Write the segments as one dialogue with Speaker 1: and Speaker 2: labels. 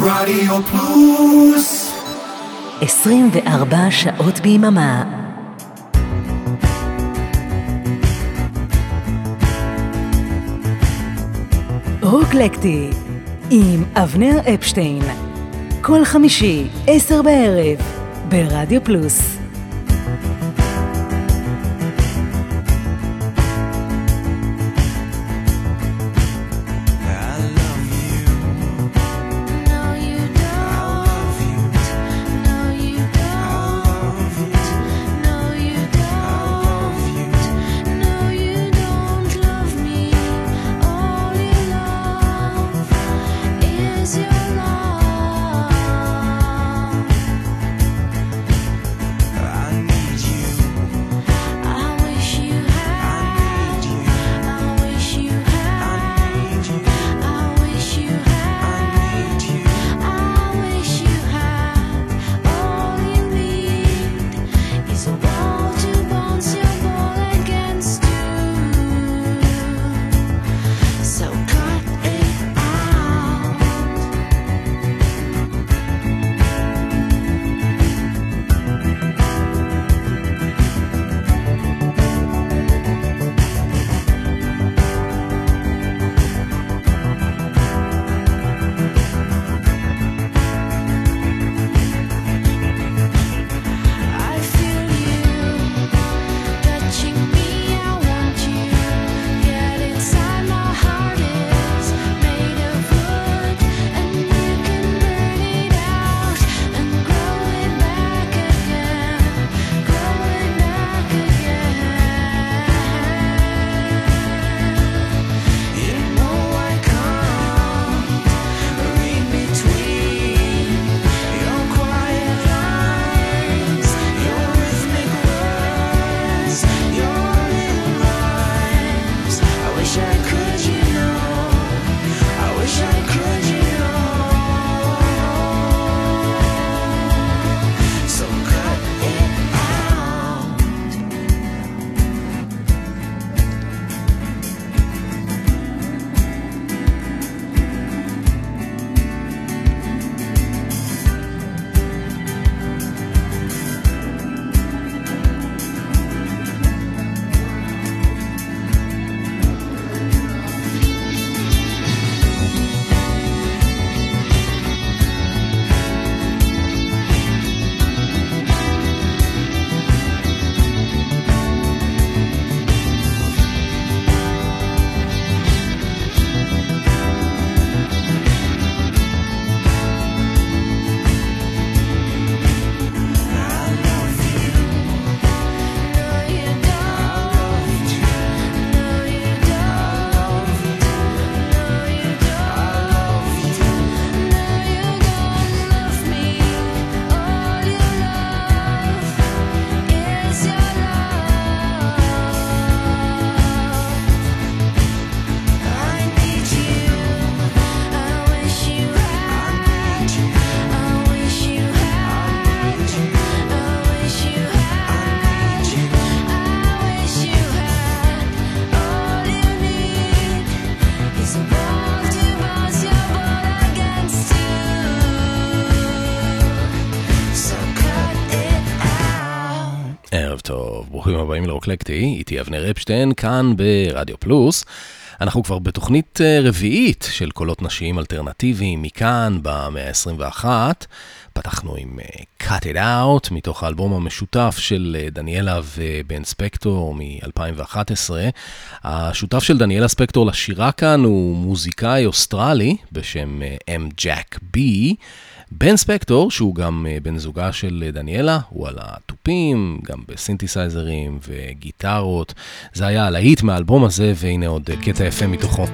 Speaker 1: רדיו פלוס.
Speaker 2: 24 שעות ביממה. רוקלקטי עם אבנר אפשטיין. כל חמישי, עשר בערב, ברדיו פלוס
Speaker 3: רוקלקטי, איתי אבנר אפשטיין, כאן ברדיו פלוס. אנחנו כבר בתוכנית אה, רביעית של קולות נשיים אלטרנטיביים מכאן במאה ה-21. פתחנו עם אה, Cut It Out, מתוך האלבום המשותף של אה, דניאלה ובן ספקטור מ-2011. השותף של דניאלה ספקטור לשירה כאן הוא מוזיקאי אוסטרלי בשם אם ג'ק בי. בן ספקטור, שהוא גם אה, בן זוגה של אה, דניאלה, הוא על התופים, גם בסינתסייזרים וגיטרות. זה היה הלהיט מהאלבום הזה, והנה עוד אה, קטע יפה מתוכו.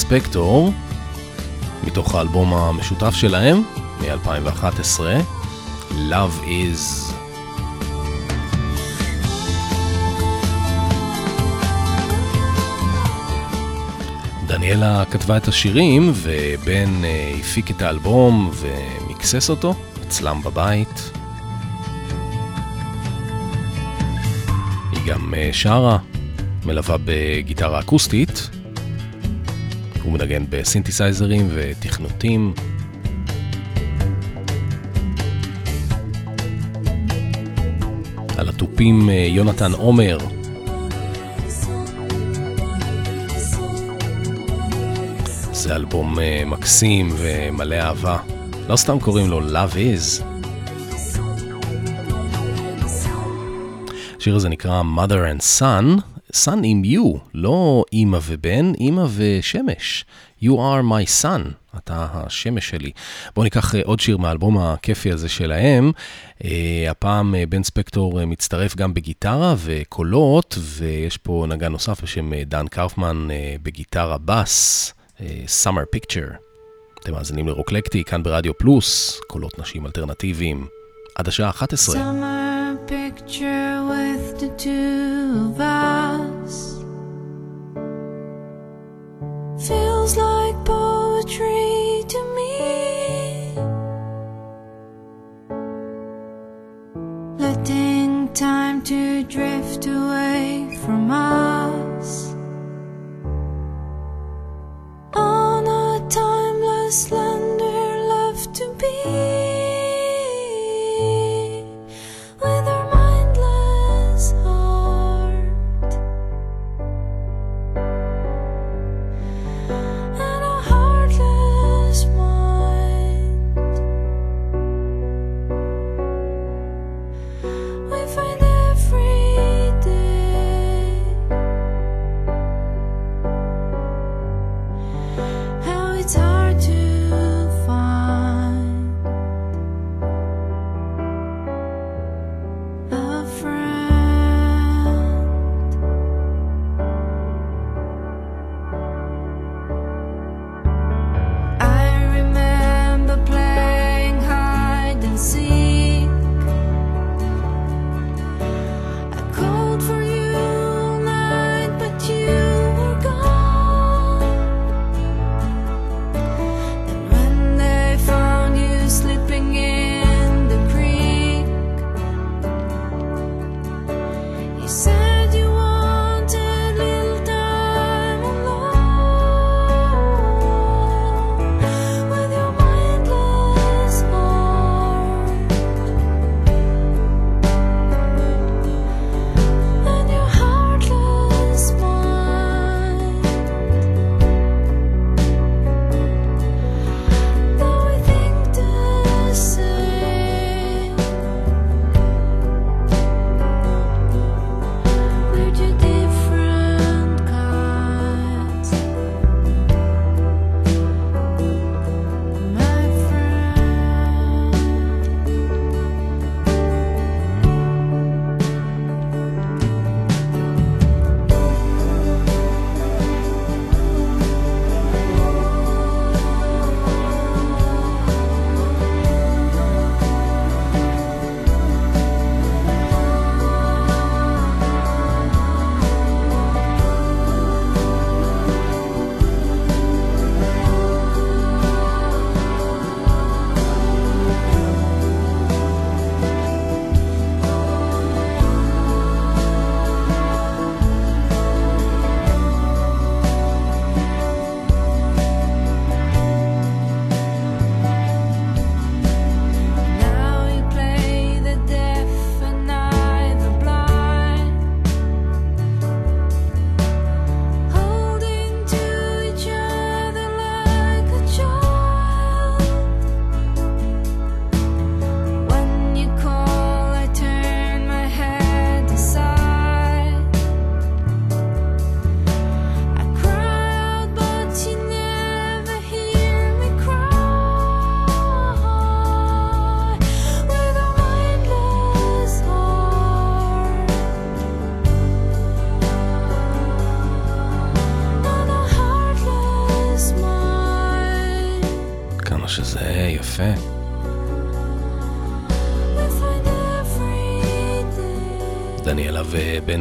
Speaker 3: ספקטור, מתוך האלבום המשותף שלהם, מ-2011, Love is. דניאלה כתבה את השירים ובן אה, הפיק את האלבום ומקסס אותו, אצלם בבית. היא גם אה, שרה, מלווה בגיטרה אקוסטית. הוא מנגן בסינתסייזרים ותכנותים. על התופים אה, יונתן עומר. זה אלבום אה, מקסים ומלא אהבה. לא סתם קוראים לו Love Is. השיר הזה נקרא Mother and Son, Son עם you, לא אימא ובן, אימא ושמש. You are my son, אתה השמש שלי. בואו ניקח אה, עוד שיר מהאלבום הכיפי הזה שלהם. Uh, הפעם uh, בן ספקטור מצטרף גם בגיטרה וקולות, ויש פה נגן נוסף בשם דן קרפמן בגיטרה בס, Summer Picture. אתם מאזינים לרוקלקטי, כאן ברדיו פלוס, קולות נשים אלטרנטיביים, עד השעה 11. Summer picture with the two of us feels like poetry to me. Letting time to drift away from us on a timeless slender love to be.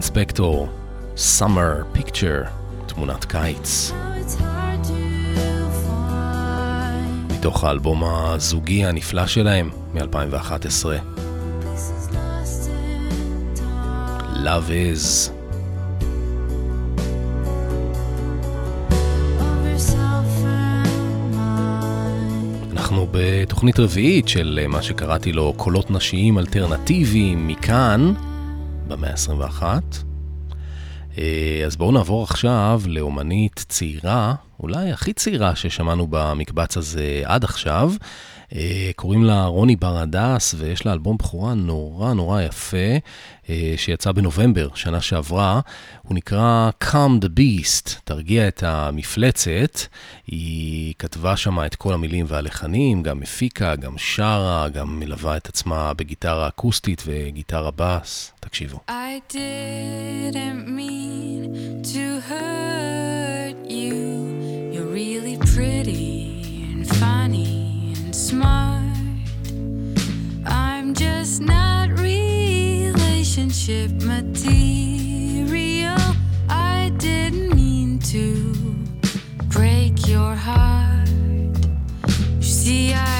Speaker 4: ספקטור, Summer Picture, תמונת קיץ. מתוך האלבום הזוגי הנפלא שלהם מ-2011. Love is. אנחנו בתוכנית רביעית של מה שקראתי לו קולות נשיים אלטרנטיביים מכאן, במאה ה-21. אז בואו נעבור עכשיו לאומנית צעירה, אולי הכי צעירה ששמענו במקבץ הזה עד עכשיו. אה, קוראים לה רוני בר הדס, ויש לה אלבום בכורה נורא נורא יפה, אה, שיצא בנובמבר, שנה שעברה. הוא נקרא Come the Beast, תרגיע את המפלצת. היא כתבה שם את כל המילים והלחנים, גם הפיקה, גם שרה, גם מלווה את עצמה בגיטרה אקוסטית וגיטרה בס. תקשיבו. I didn't mean to hurt you, you're really pretty and funny. Smart. I'm just not relationship material. I didn't mean to break your heart. You see, I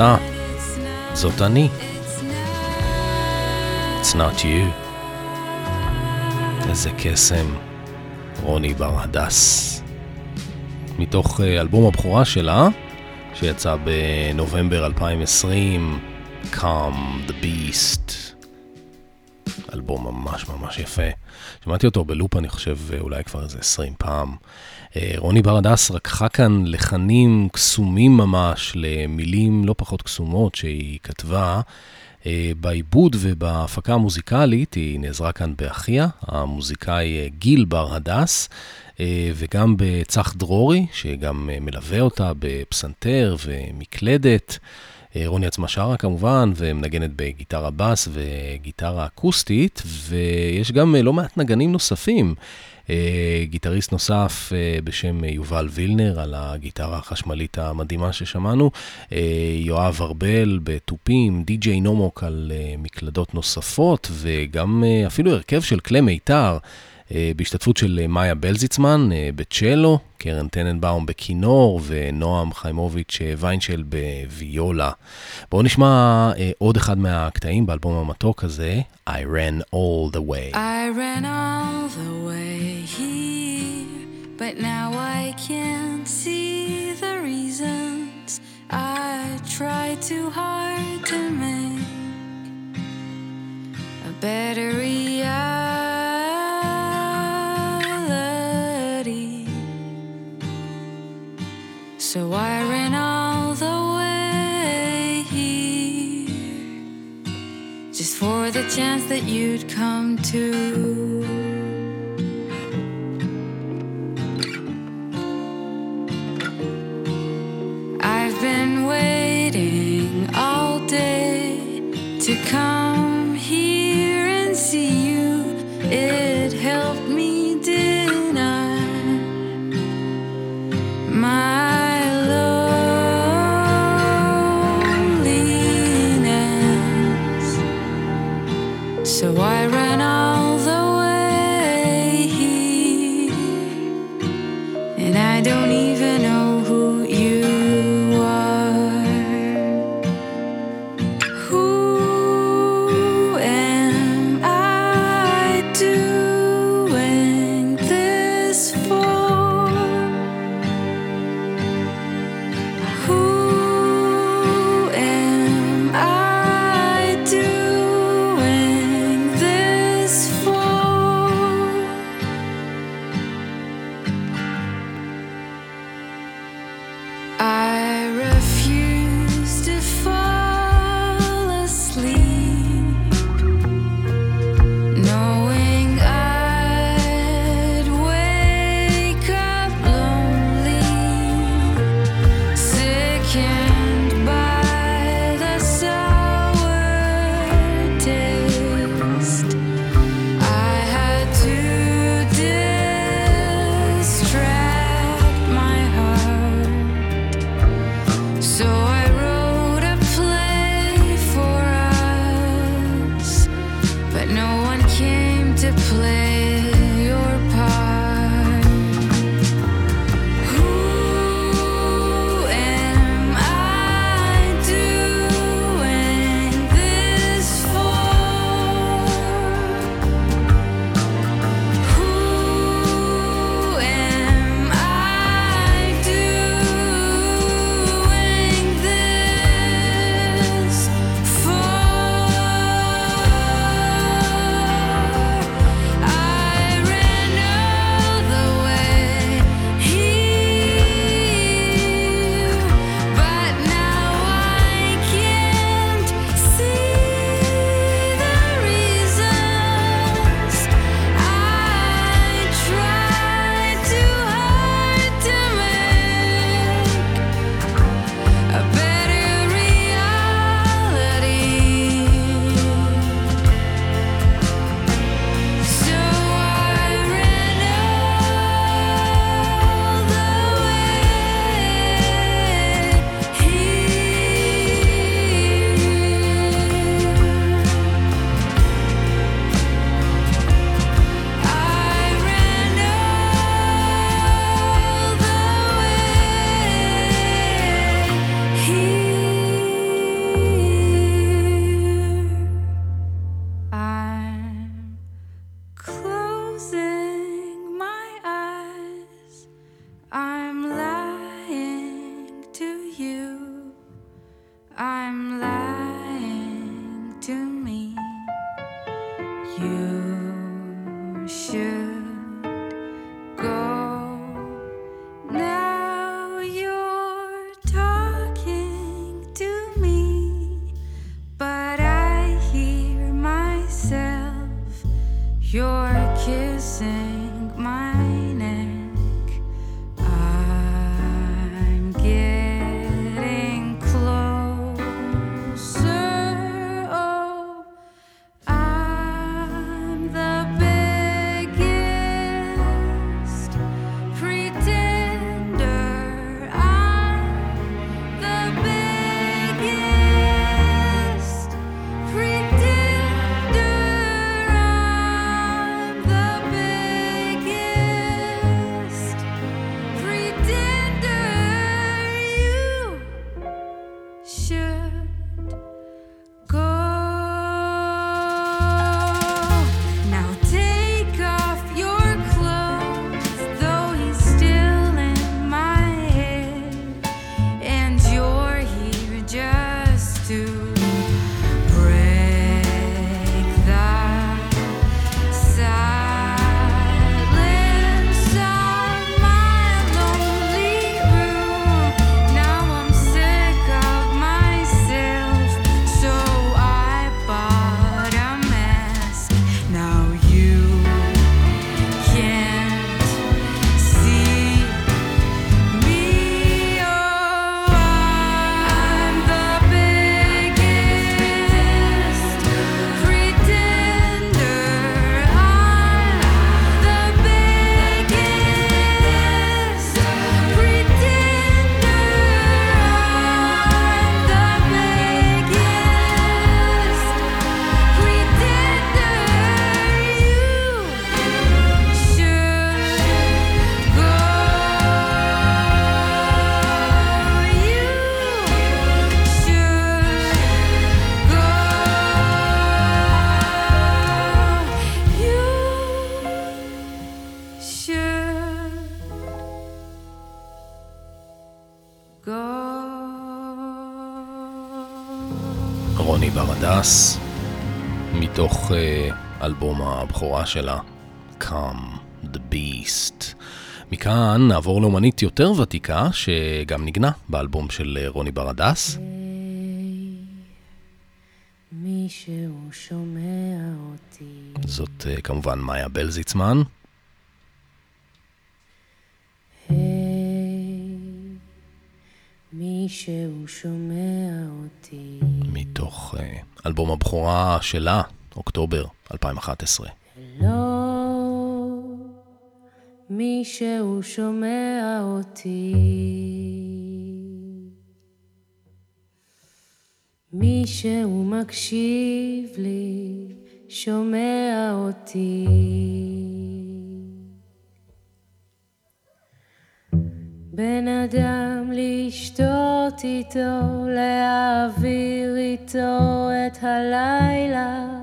Speaker 4: אתה, זאת אני. it's not. It's not you. איזה קסם. רוני בר הדס. מתוך אה, אלבום הבכורה שלה, שיצא בנובמבר 2020, Come the Beast. אלבום ממש ממש יפה. שמעתי אותו בלופ, אני חושב, אולי כבר איזה 20 פעם. אה, רוני בר הדס רקחה כאן לחנים קסומים ממש למילים לא פחות קסומות שהיא כתבה. אה, בעיבוד ובהפקה המוזיקלית היא נעזרה כאן באחיה, המוזיקאי אה, גיל בר הדס.
Speaker 3: וגם בצח דרורי, שגם מלווה אותה בפסנתר ומקלדת. רוני עצמה שרה כמובן, ומנגנת בגיטרה בס וגיטרה אקוסטית, ויש גם לא מעט נגנים נוספים. אה, גיטריסט נוסף אה, בשם יובל וילנר על הגיטרה החשמלית המדהימה ששמענו, אה, יואב ארבל בתופים, די.ג'יי נומוק על מקלדות נוספות, וגם אפילו הרכב של כלי מיתר. בהשתתפות של מאיה בלזיצמן בצ'לו, קרן טננבאום בכינור ונועם חיימוביץ' ויינשל בוויולה. בואו נשמע עוד אחד מהקטעים באלבום המתוק הזה, I ran all the way.
Speaker 4: I ran all the way. But now I can't see the reasons I try too hard to make a better reality. So I ran all the way here just for the chance that you'd come to.
Speaker 2: אלבום הבכורה שלה, Come the Beast. מכאן נעבור לאומנית יותר ותיקה, שגם נגנה באלבום של אה, רוני ברדס. זאת uh, כמובן מאיה בלזיצמן. מישהו שומע אותי. מתוך uh, אלבום הבכורה שלה, אוקטובר 2011. לא, מישהו שומע אותי. מישהו מקשיב לי, שומע אותי. בן אדם איתו, להעביר איתו את הלילה,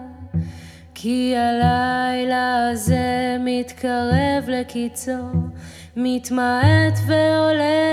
Speaker 2: כי הלילה הזה מתקרב לקיצו, מתמעט והולך.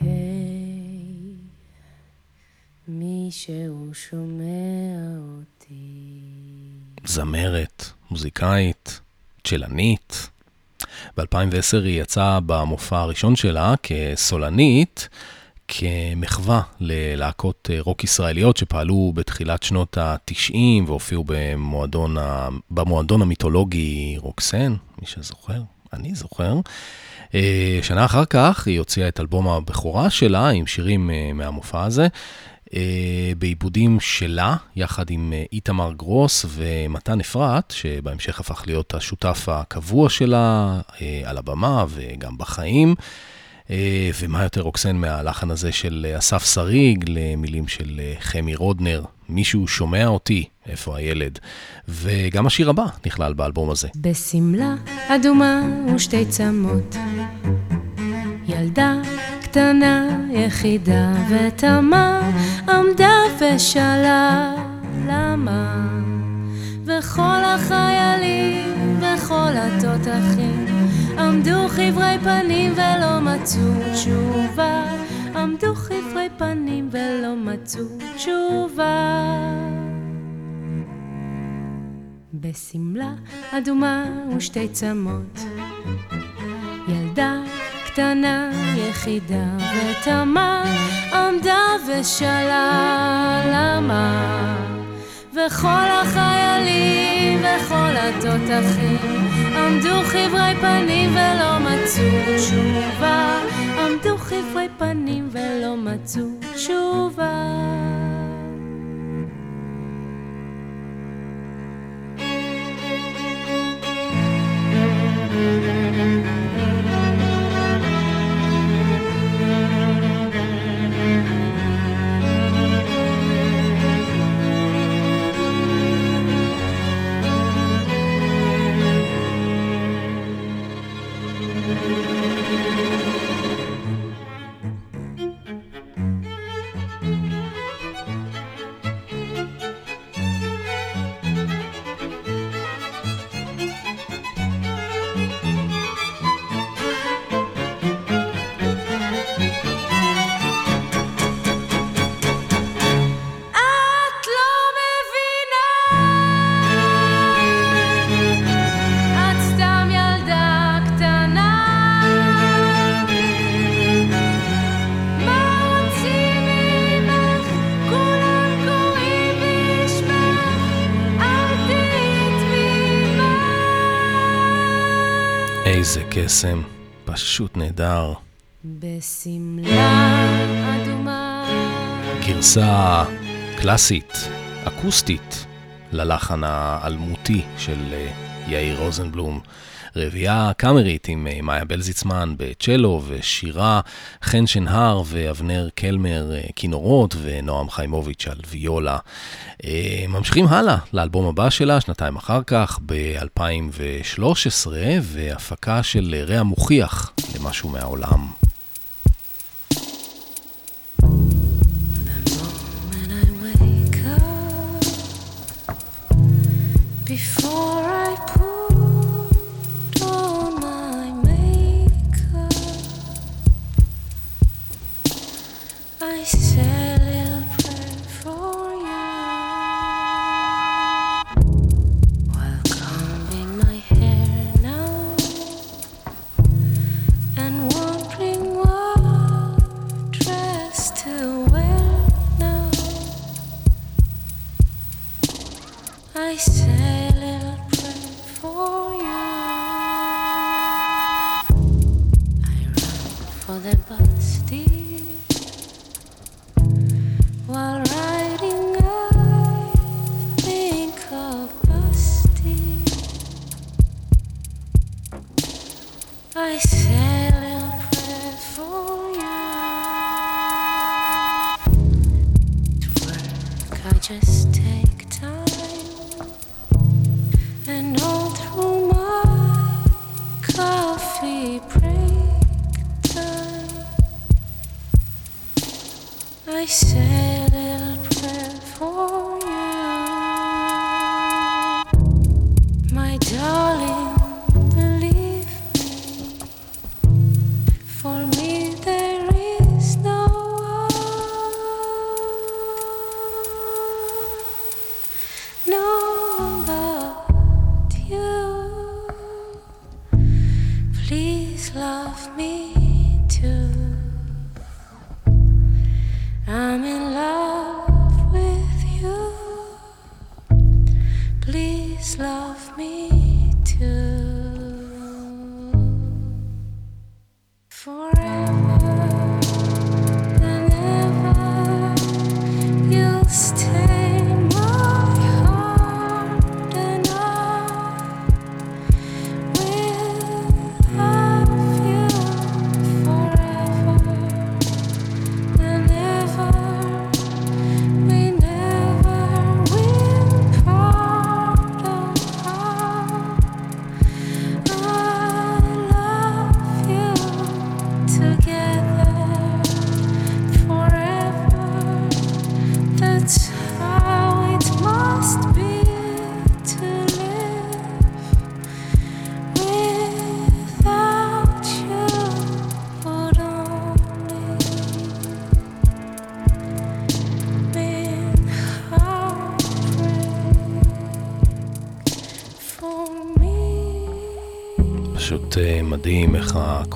Speaker 2: היי, מישהו שומע אותי. זמרת, מוזיקאית, צ'לנית. ב-2010 היא יצאה במופע הראשון שלה כסולנית, כמחווה ללהקות רוק ישראליות שפעלו בתחילת שנות ה-90 והופיעו במועדון, במועדון המיתולוגי רוקסן, מי שזוכר. אני זוכר. אה, שנה אחר כך היא הוציאה את אלבום הבכורה שלה עם שירים אה, מהמופע הזה. אה, בעיבודים שלה, יחד עם איתמר גרוס ומתן אפרת, שבהמשך הפך להיות השותף הקבוע שלה על הבמה וגם בחיים. ומה יותר רוקסן מהלחן הזה של אסף שריג למילים של חמי רודנר, מישהו שומע אותי, איפה הילד? וגם השיר הבא נכלל באלבום הזה.
Speaker 5: בשמלה אדומה ושתי צמות, ילדה קטנה יחידה ותמה עמדה ושאלה למה וכל החיילים וכל התותחים עמדו חברי פנים ולא מצאו תשובה. עמדו חברי פנים ולא מצאו תשובה. בשמלה אדומה ושתי צמות, ילדה קטנה יחידה ותמה. עמדה ושאלה למה. וכל החיילים וכל התותחים עמדו חברי פנים ולא מצאו תשובה.
Speaker 2: עמדו חברי פנים ולא מצאו תשובה.
Speaker 3: קסם, פשוט נהדר.
Speaker 2: בשמלה אדומה.
Speaker 3: גרסה קלאסית, אקוסטית, ללחן האלמותי של אה, יאיר רוזנבלום. רביעייה קאמרית עם אה, מאיה בלזיצמן בצ'לו ושירה, חן שנהר ואבנר קלמר אה, כינורות ונועם חיימוביץ' על ויולה. אה, ממשיכים הלאה לאלבום הבא שלה, שנתיים אחר כך, ב-2013, והפקה של רע מוכיח למשהו מהעולם.
Speaker 2: Before I all above.
Speaker 3: say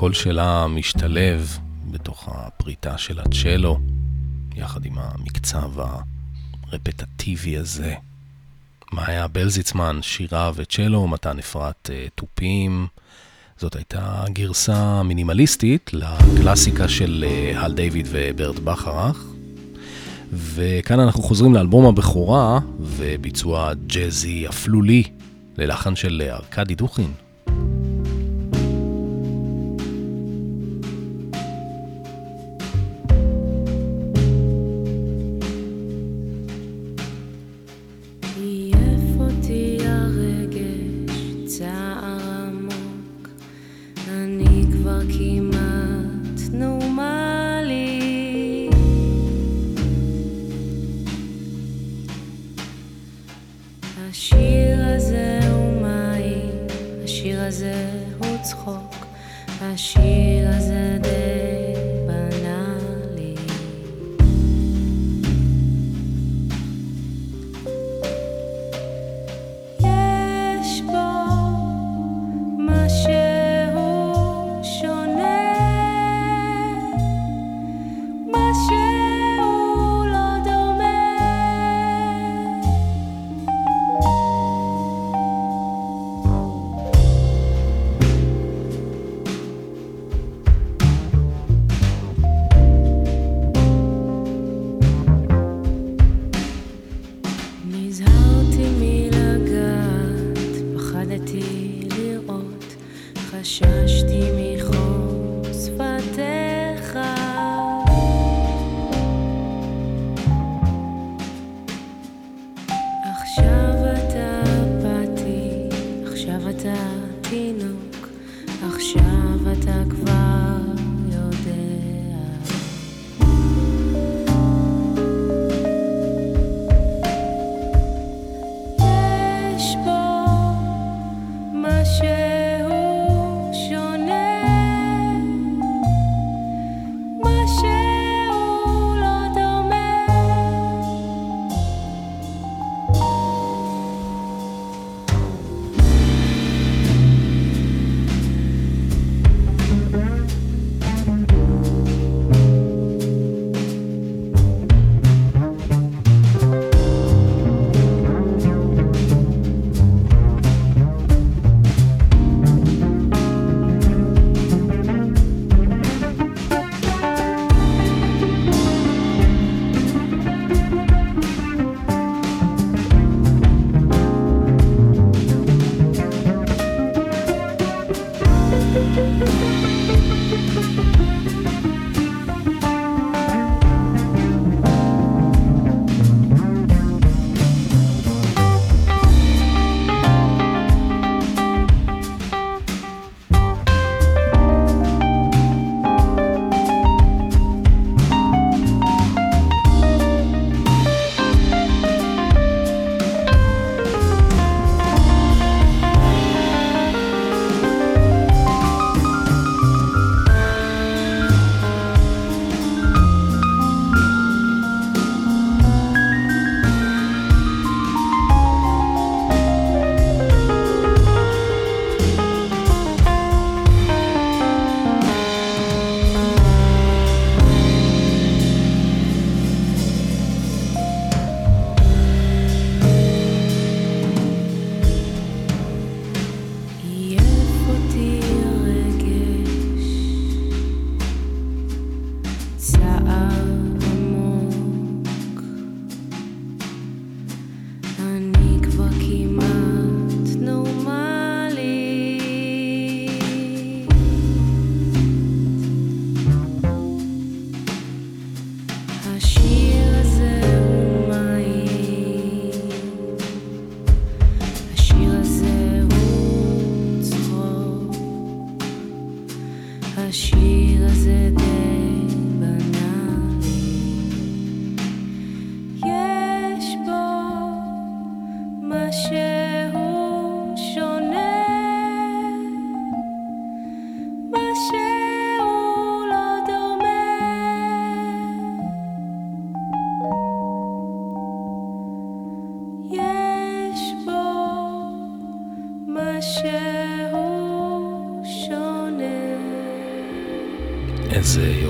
Speaker 3: הקול שלה משתלב בתוך הפריטה של הצ'לו, יחד עם המקצב הרפטטיבי הזה. מאיה בלזיצמן, שירה וצ'לו, מתן אפרת אה, תופים,
Speaker 2: זאת הייתה גרסה מינימליסטית לקלאסיקה של אה, הל דיוויד וברט בכרך. וכאן אנחנו חוזרים לאלבום הבכורה וביצוע ג'אזי אפלולי ללחן של ארכדי דוכין.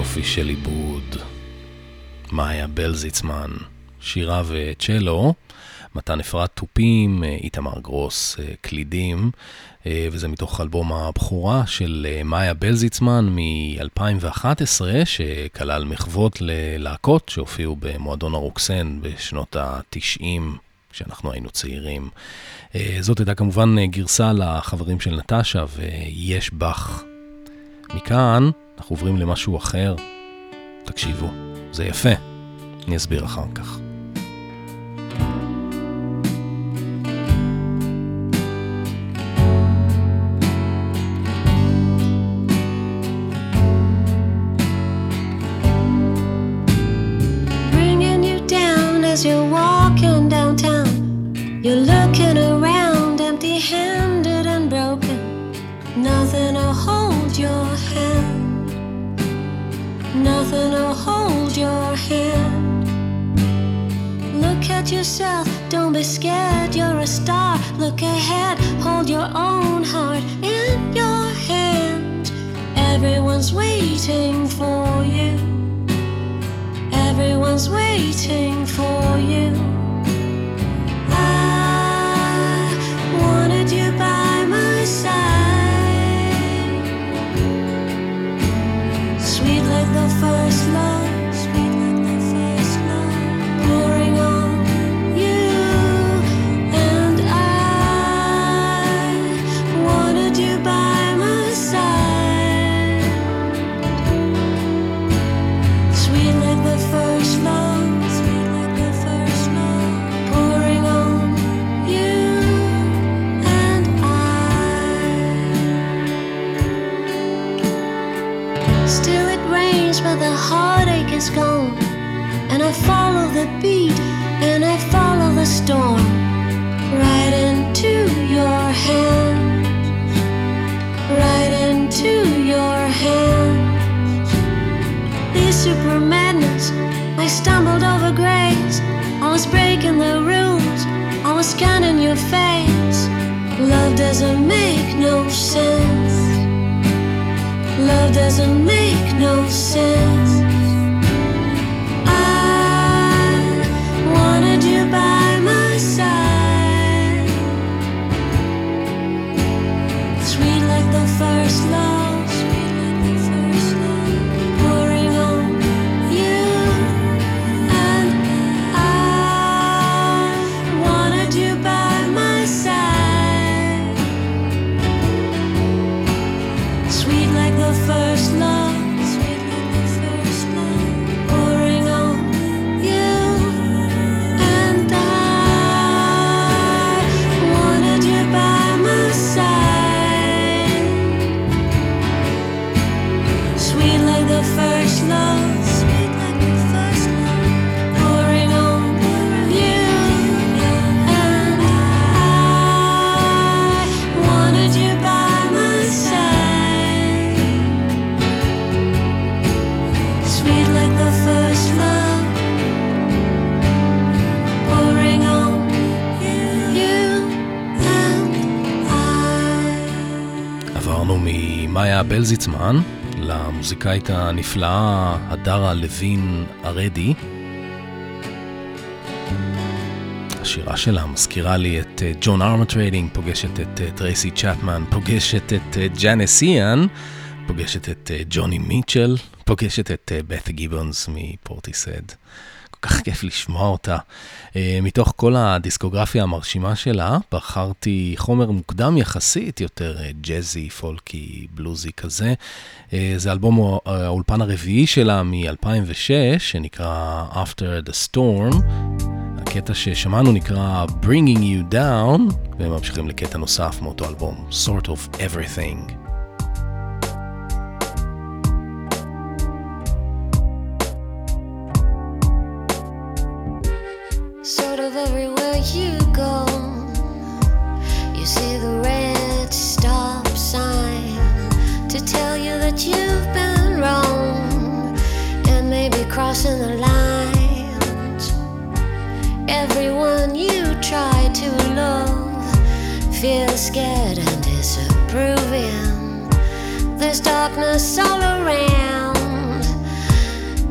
Speaker 2: יופי של עיבוד. מאיה בלזיצמן, שירה וצ'לו,
Speaker 3: מתן אפרת תופים, איתמר גרוס קלידים, וזה מתוך אלבום הבכורה של מאיה בלזיצמן מ-2011, שכלל מחוות ללהקות שהופיעו במועדון הרוקסן בשנות ה-90. כשאנחנו היינו צעירים. זאת הייתה כמובן גרסה לחברים של נטשה ויש בך. מכאן אנחנו עוברים למשהו אחר. תקשיבו, זה יפה. אני אסביר אחר כך.
Speaker 6: Don't be scared, you're a star. Look ahead, hold your own heart in your hand. Everyone's waiting for you. Everyone's waiting for you. The beat, and I follow the storm, right into your hand, right into your hand these super madness. I stumbled over grace. I was breaking the rules. I was scanning your face. Love doesn't make no sense. Love doesn't make no sense.
Speaker 3: ממאיה בלזיצמן למוזיקאית הנפלאה הדרה לוין ארדי. השירה שלה מזכירה לי את אה, ג'ון ארמטריידינג, פוגשת את אה, טרייסי צ'פמן, פוגשת את אה, ג'אנס איאן, פוגשת את ג'וני מיטשל, פוגשת את בת גיבונס מפורטיסהד. כך כיף לשמוע אותה. אה, מתוך כל הדיסקוגרפיה המרשימה שלה, בחרתי חומר מוקדם יחסית, יותר אה, ג'אזי, פולקי, בלוזי כזה. אה, זה אלבום האולפן הרביעי שלה מ-2006, שנקרא After the Storm. הקטע ששמענו נקרא Bringing You Down, והם ממשיכים לקטע נוסף מאותו אלבום, Sort of Everything.
Speaker 6: Everyone you try to love feels scared and disapproving. There's darkness all around,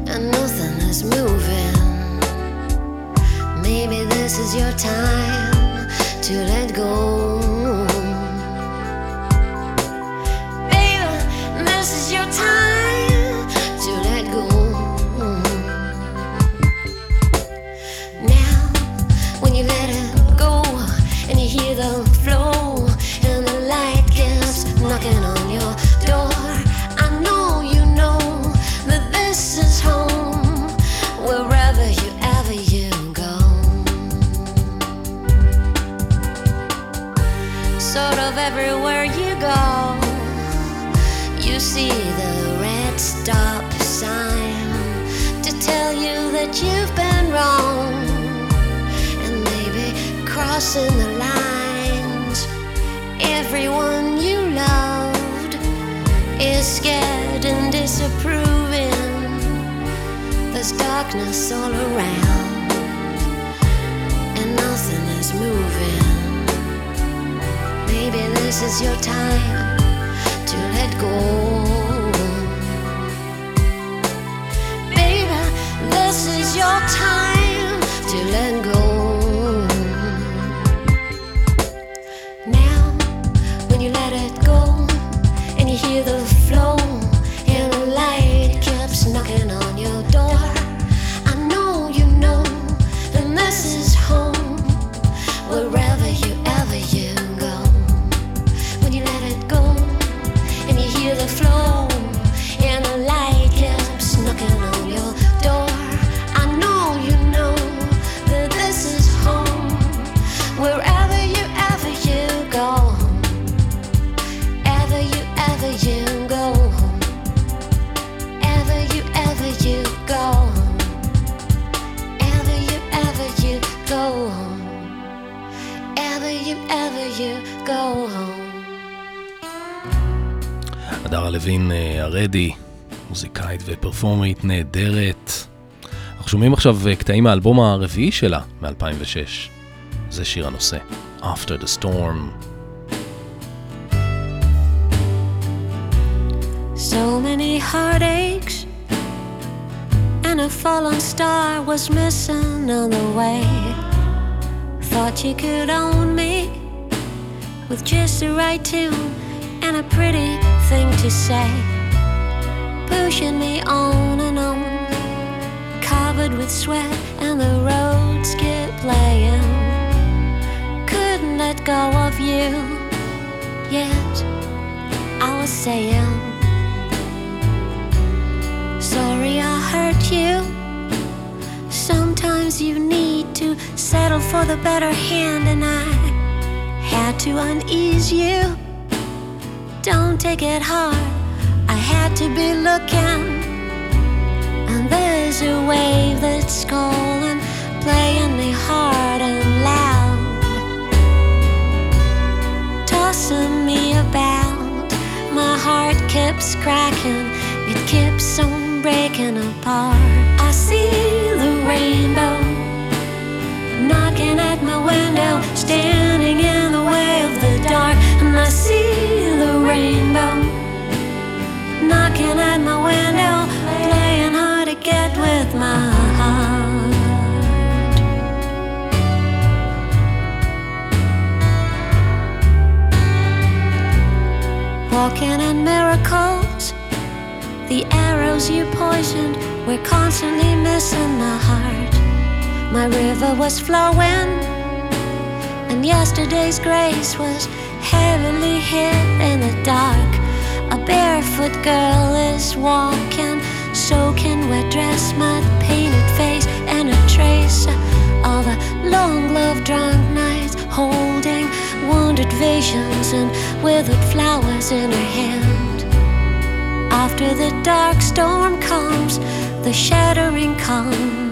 Speaker 6: and nothing is moving.
Speaker 2: Maybe this is your time to let go. See the red stop sign to tell you that you've been wrong and maybe crossing the lines. Everyone you loved is scared and disapproving. There's darkness all around, and nothing is moving. Maybe this is your time to let go. Your time to let go. Now, when you let it go and you hear the
Speaker 3: ופרפורמרית נהדרת. אנחנו שומעים עכשיו אה, קטעים מהאלבום הרביעי שלה, מ-2006. זה שיר הנושא, After the Storm.
Speaker 2: So many heartaches, and a fallen star was missing on the way. Thought you could own me with just the right tune and a pretty thing to say. Pushing me on and on, covered with sweat, and the roads kept playing. Couldn't let go of you, yet I was saying. Sorry I hurt you. Sometimes you need to settle for the better hand, and I had to unease you. Don't take it hard, had to be looking. And there's a wave that's calling, playing me hard and loud, tossing me about. My heart keeps cracking, it keeps on breaking apart. I see the rainbow knocking at my window, standing Walking in miracles, the arrows you poisoned were constantly missing my heart. My river was flowing, and yesterday's grace was heavily hit in the dark. A barefoot girl is walking, soaking wet dress, mud painted face, and a trace of a long loved drunk night, holding wounded visions and withered flowers in her hand. After the dark storm comes, the shattering calm.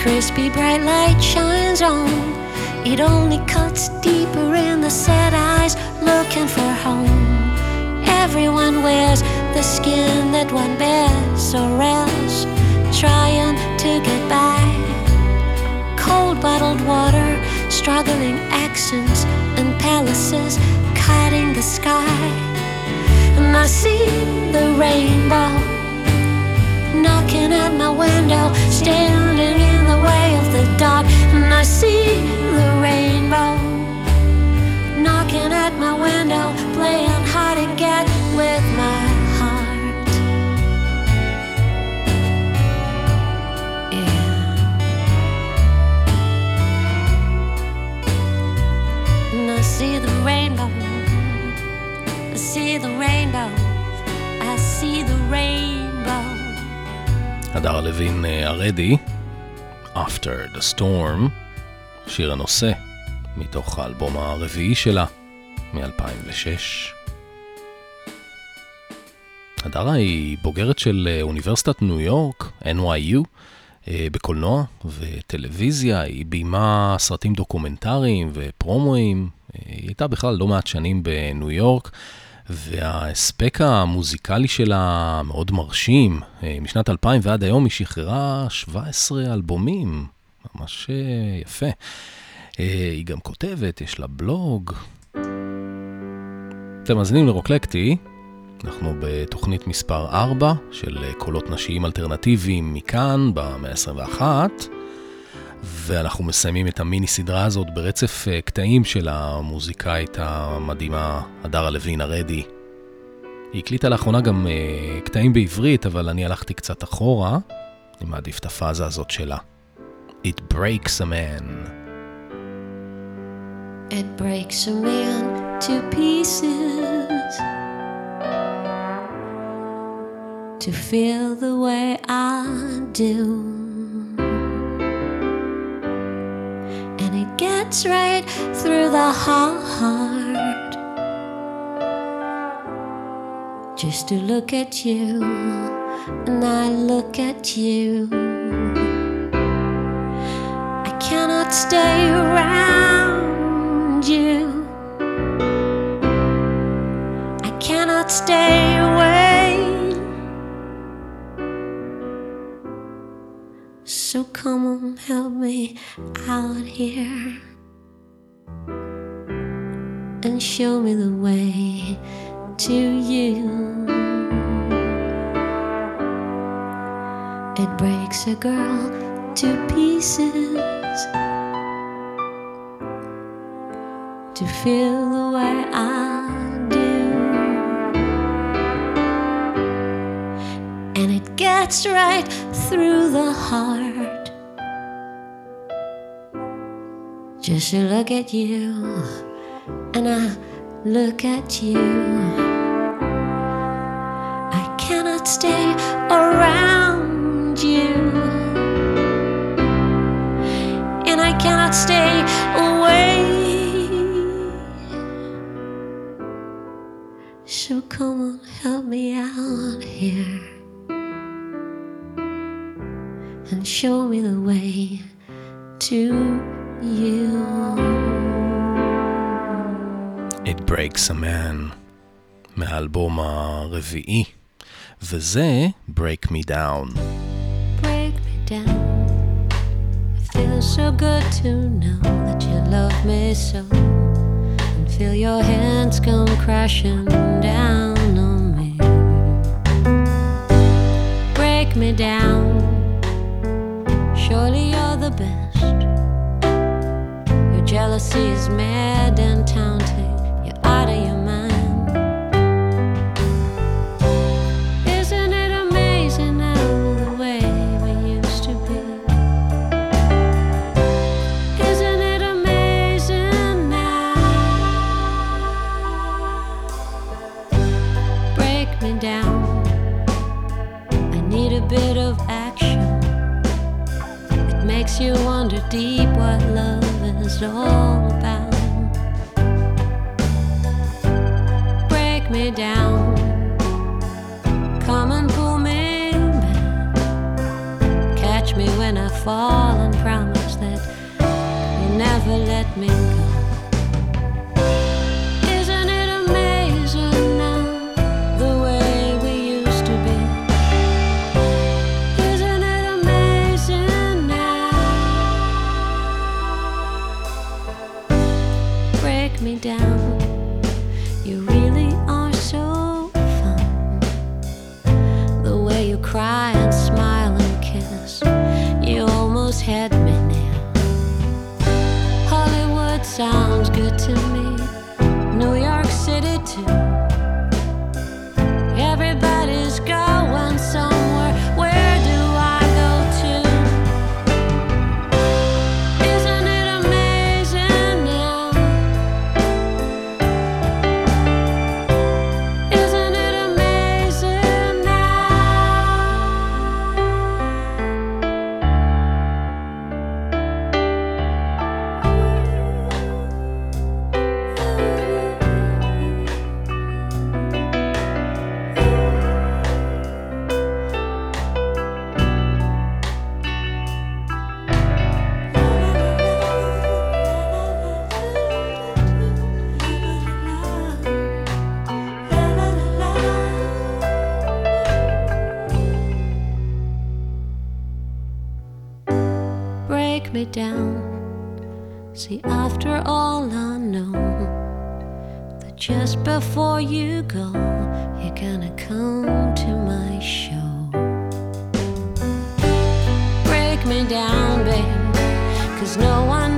Speaker 2: Crispy bright light shines on. It only cuts deeper in the sad eyes, looking for home. Everyone wears the skin that one bears, or else trying to get by. Cold bottled water, struggling accents and palaces, cutting the sky. And I see the rainbow knocking at my window, standing in the way of the dark, and I see the rainbow. Knocking at my window, playing hard to get with my
Speaker 3: הדר לוין אה, הרדי, After the Storm, שיר הנושא, מתוך האלבום הרביעי שלה, מ-2006. הדרה היא בוגרת של אה, אוניברסיטת ניו יורק, NYU, אה, בקולנוע וטלוויזיה, היא ביימה סרטים דוקומנטריים ופרומואים, היא הייתה בכלל לא מעט שנים בניו יורק, וההספק המוזיקלי שלה מאוד מרשים. משנת 2000 ועד היום היא שחררה 17 אלבומים, ממש יפה. היא גם כותבת, יש לה בלוג. אתם מאזינים לרוקלקטי, אנחנו בתוכנית מספר 4 של קולות נשיים אלטרנטיביים מכאן, במאה ה-21, ואנחנו מסיימים את המיני סדרה הזאת ברצף אה, קטעים של המוזיקאית המדהימה הדרה לוין הרדי. היא הקליטה לאחרונה גם uh, קטעים בעברית, אבל אני הלכתי קצת אחורה, אני מעדיף את הפאזה הזאת שלה. It breaks a man.
Speaker 2: It breaks a man to pieces to feel the way I do. Gets right through the heart just to look at you, and I look at you. I cannot stay around you. I cannot stay away. So come on, help me out here and show me the way to you. It breaks a girl to pieces to feel the way I do. And it gets right through the heart. Just to look at you, and I look at you. I cannot stay around you, and I cannot stay away. So come on, help me out here and show me the way to
Speaker 3: It Breaks a Man, מהאלבום הרביעי, וזה Break Me Down.
Speaker 2: break me down. It feels so good to know that you love me so. And feel your hands come crashing down on me. Break me down. Surely you're the best. Your jealousy is mad and taunting. me down. I need a bit of action. It makes you wonder deep what love is all about. Break me down. Come and pull me back. Catch me when I fall and promise that you'll never let me me down. See, after all, I know that just before you go, you're gonna come to my show. Break me down, babe, cause no one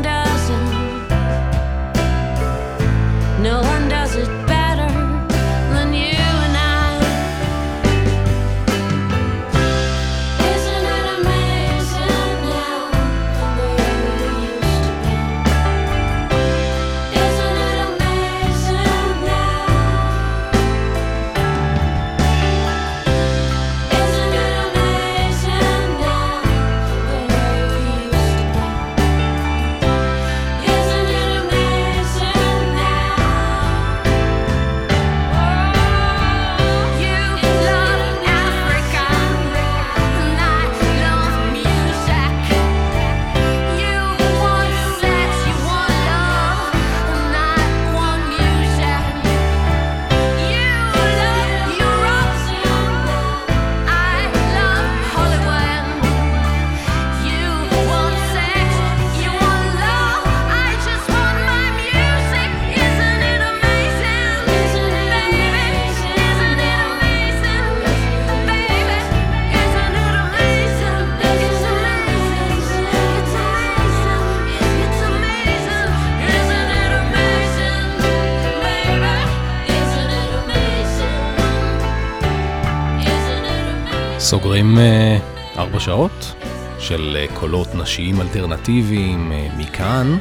Speaker 3: סוגרים אה, ארבע שעות של אה, קולות נשיים אלטרנטיביים אה, מכאן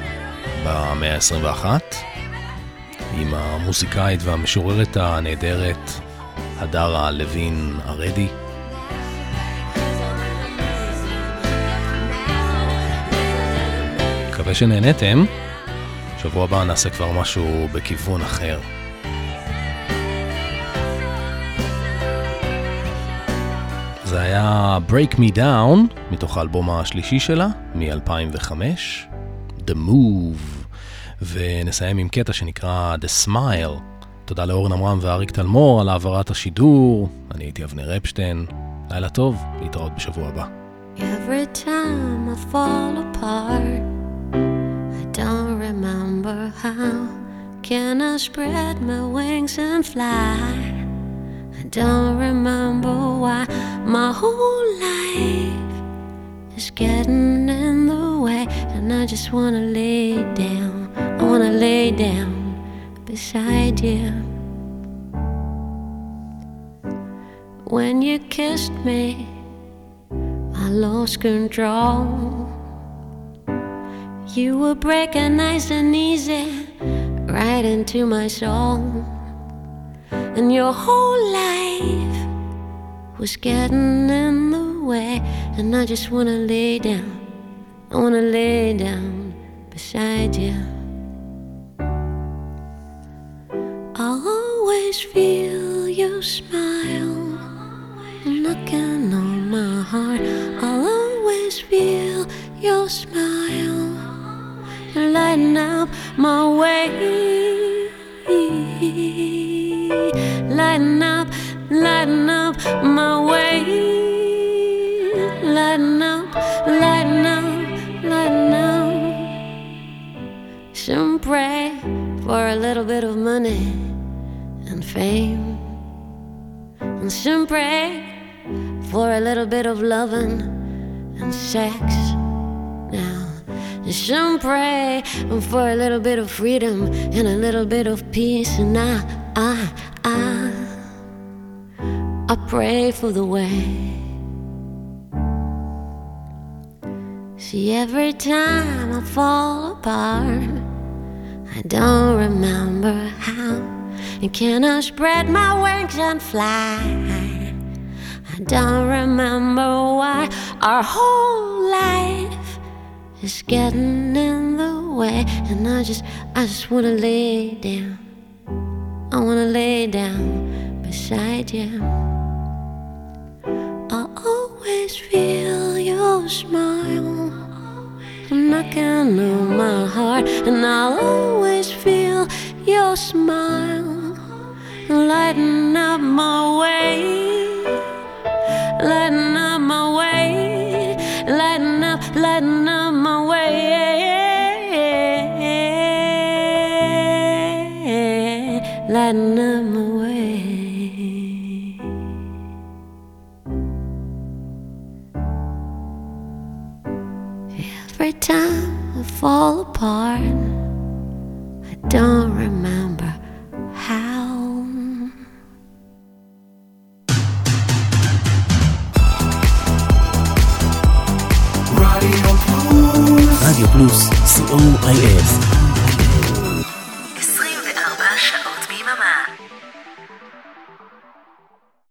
Speaker 3: במאה ה-21 עם המוזיקאית והמשוררת הנהדרת הדרה לוין ארדי. מקווה שנהנתם. שבוע הבא נעשה כבר משהו בכיוון אחר. זה היה Break Me Down, מתוך האלבום השלישי שלה, מ-2005, The Move, ונסיים עם קטע שנקרא The Smile. תודה לאורן עמרם ואריק תלמור על העברת השידור, אני הייתי אבנר אפשטיין, לילה טוב, להתראות בשבוע הבא.
Speaker 2: Every time I fall apart, I don't remember how. Can I spread my wings and fly? Don't remember why my whole life is getting in the way, and I just wanna lay down. I wanna lay down beside you. When you kissed me. I lost control. You were breaking nice and easy right into my soul. And your whole life was getting in the way. And I just wanna lay down. I wanna lay down beside you. I'll always feel your smile knocking on my heart. I'll always feel your smile lighting up my way. Lighting up, lighting up my way. Lighting up, lighting up, lighting up. Some pray for a little bit of money and fame. And some pray for a little bit of loving and sex. Now, some pray for a little bit of freedom and a little bit of peace. And I, I, I pray for the way. See, every time I fall apart, I don't remember how. And can I spread my wings and fly? I don't remember why our whole life is getting in the way, and I just, I just wanna lay down. I wanna lay down beside you. Always feel your smile. Knocking on my heart, and I'll always feel your smile. Lighting up my way, lighting up my way, lighting up, lighting time I
Speaker 7: fall apart, I
Speaker 1: don't remember how.